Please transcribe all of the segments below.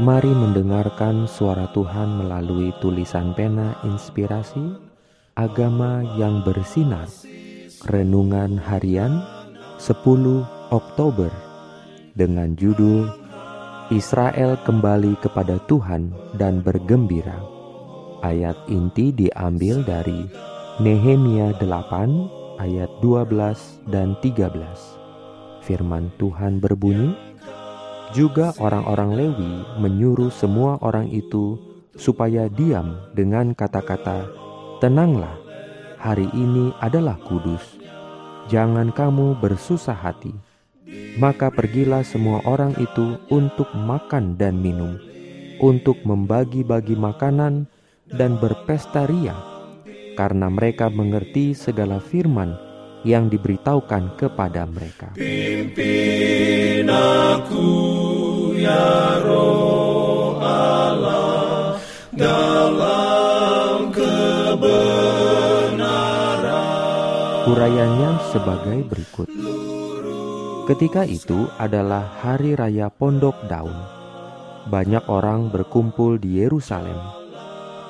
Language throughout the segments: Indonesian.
Mari mendengarkan suara Tuhan melalui tulisan pena inspirasi Agama yang bersinar. Renungan harian 10 Oktober Dengan judul Israel kembali kepada Tuhan dan bergembira Ayat inti diambil dari Nehemia 8 ayat 12 dan 13 Firman Tuhan berbunyi juga orang-orang Lewi menyuruh semua orang itu supaya diam dengan kata-kata, "Tenanglah, hari ini adalah kudus. Jangan kamu bersusah hati." Maka pergilah semua orang itu untuk makan dan minum, untuk membagi-bagi makanan dan berpesta ria, karena mereka mengerti segala firman yang diberitahukan kepada mereka. Pimpin aku ya roh Allah dalam kebenaran. Urayanya sebagai berikut. Ketika itu adalah hari raya Pondok Daun. Banyak orang berkumpul di Yerusalem.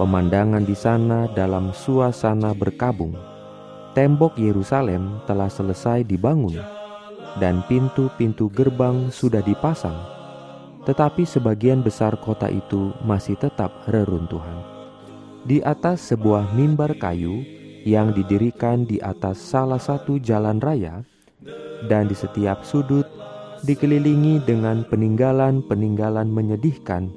Pemandangan di sana dalam suasana berkabung. Tembok Yerusalem telah selesai dibangun dan pintu-pintu gerbang sudah dipasang tetapi sebagian besar kota itu masih tetap reruntuhan. Di atas sebuah mimbar kayu yang didirikan di atas salah satu jalan raya, dan di setiap sudut dikelilingi dengan peninggalan-peninggalan menyedihkan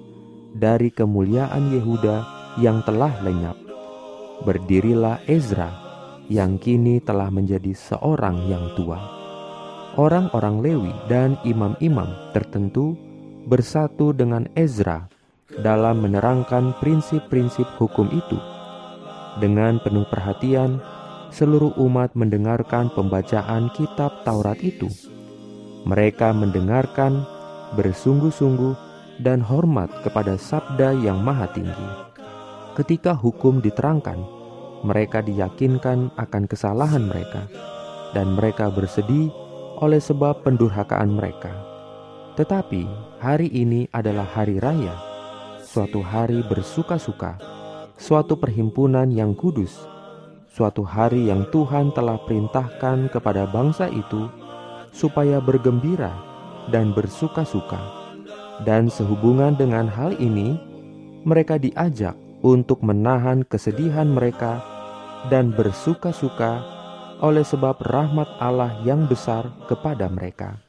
dari kemuliaan Yehuda yang telah lenyap. Berdirilah Ezra yang kini telah menjadi seorang yang tua. Orang-orang Lewi dan imam-imam tertentu bersatu dengan Ezra dalam menerangkan prinsip-prinsip hukum itu. Dengan penuh perhatian, seluruh umat mendengarkan pembacaan kitab Taurat itu. Mereka mendengarkan bersungguh-sungguh dan hormat kepada sabda yang maha tinggi. Ketika hukum diterangkan, mereka diyakinkan akan kesalahan mereka, dan mereka bersedih oleh sebab pendurhakaan mereka. Tetapi hari ini adalah hari raya, suatu hari bersuka-suka, suatu perhimpunan yang kudus, suatu hari yang Tuhan telah perintahkan kepada bangsa itu supaya bergembira dan bersuka-suka. Dan sehubungan dengan hal ini, mereka diajak untuk menahan kesedihan mereka dan bersuka-suka oleh sebab rahmat Allah yang besar kepada mereka.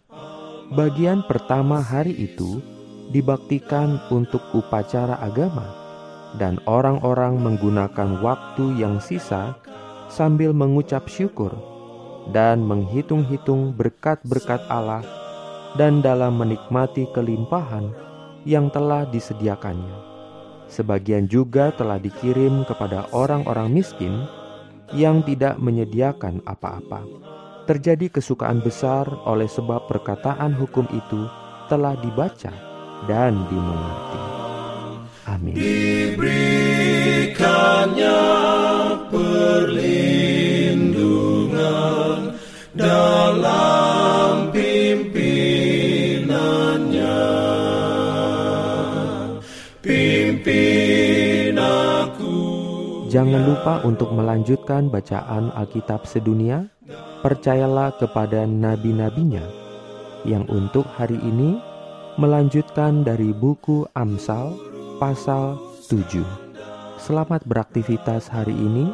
Bagian pertama hari itu dibaktikan untuk upacara agama, dan orang-orang menggunakan waktu yang sisa sambil mengucap syukur dan menghitung-hitung berkat-berkat Allah, dan dalam menikmati kelimpahan yang telah disediakannya. Sebagian juga telah dikirim kepada orang-orang miskin yang tidak menyediakan apa-apa terjadi kesukaan besar oleh sebab perkataan hukum itu telah dibaca dan dimengerti. Amin. Jangan lupa untuk melanjutkan bacaan Alkitab sedunia. Percayalah kepada nabi-nabinya yang untuk hari ini melanjutkan dari buku Amsal pasal 7. Selamat beraktivitas hari ini.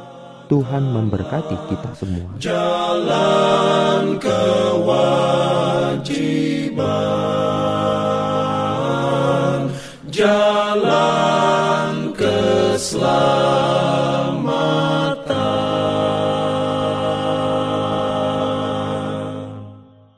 Tuhan memberkati kita semua. Jalan kewajiban, jalan keselamatan.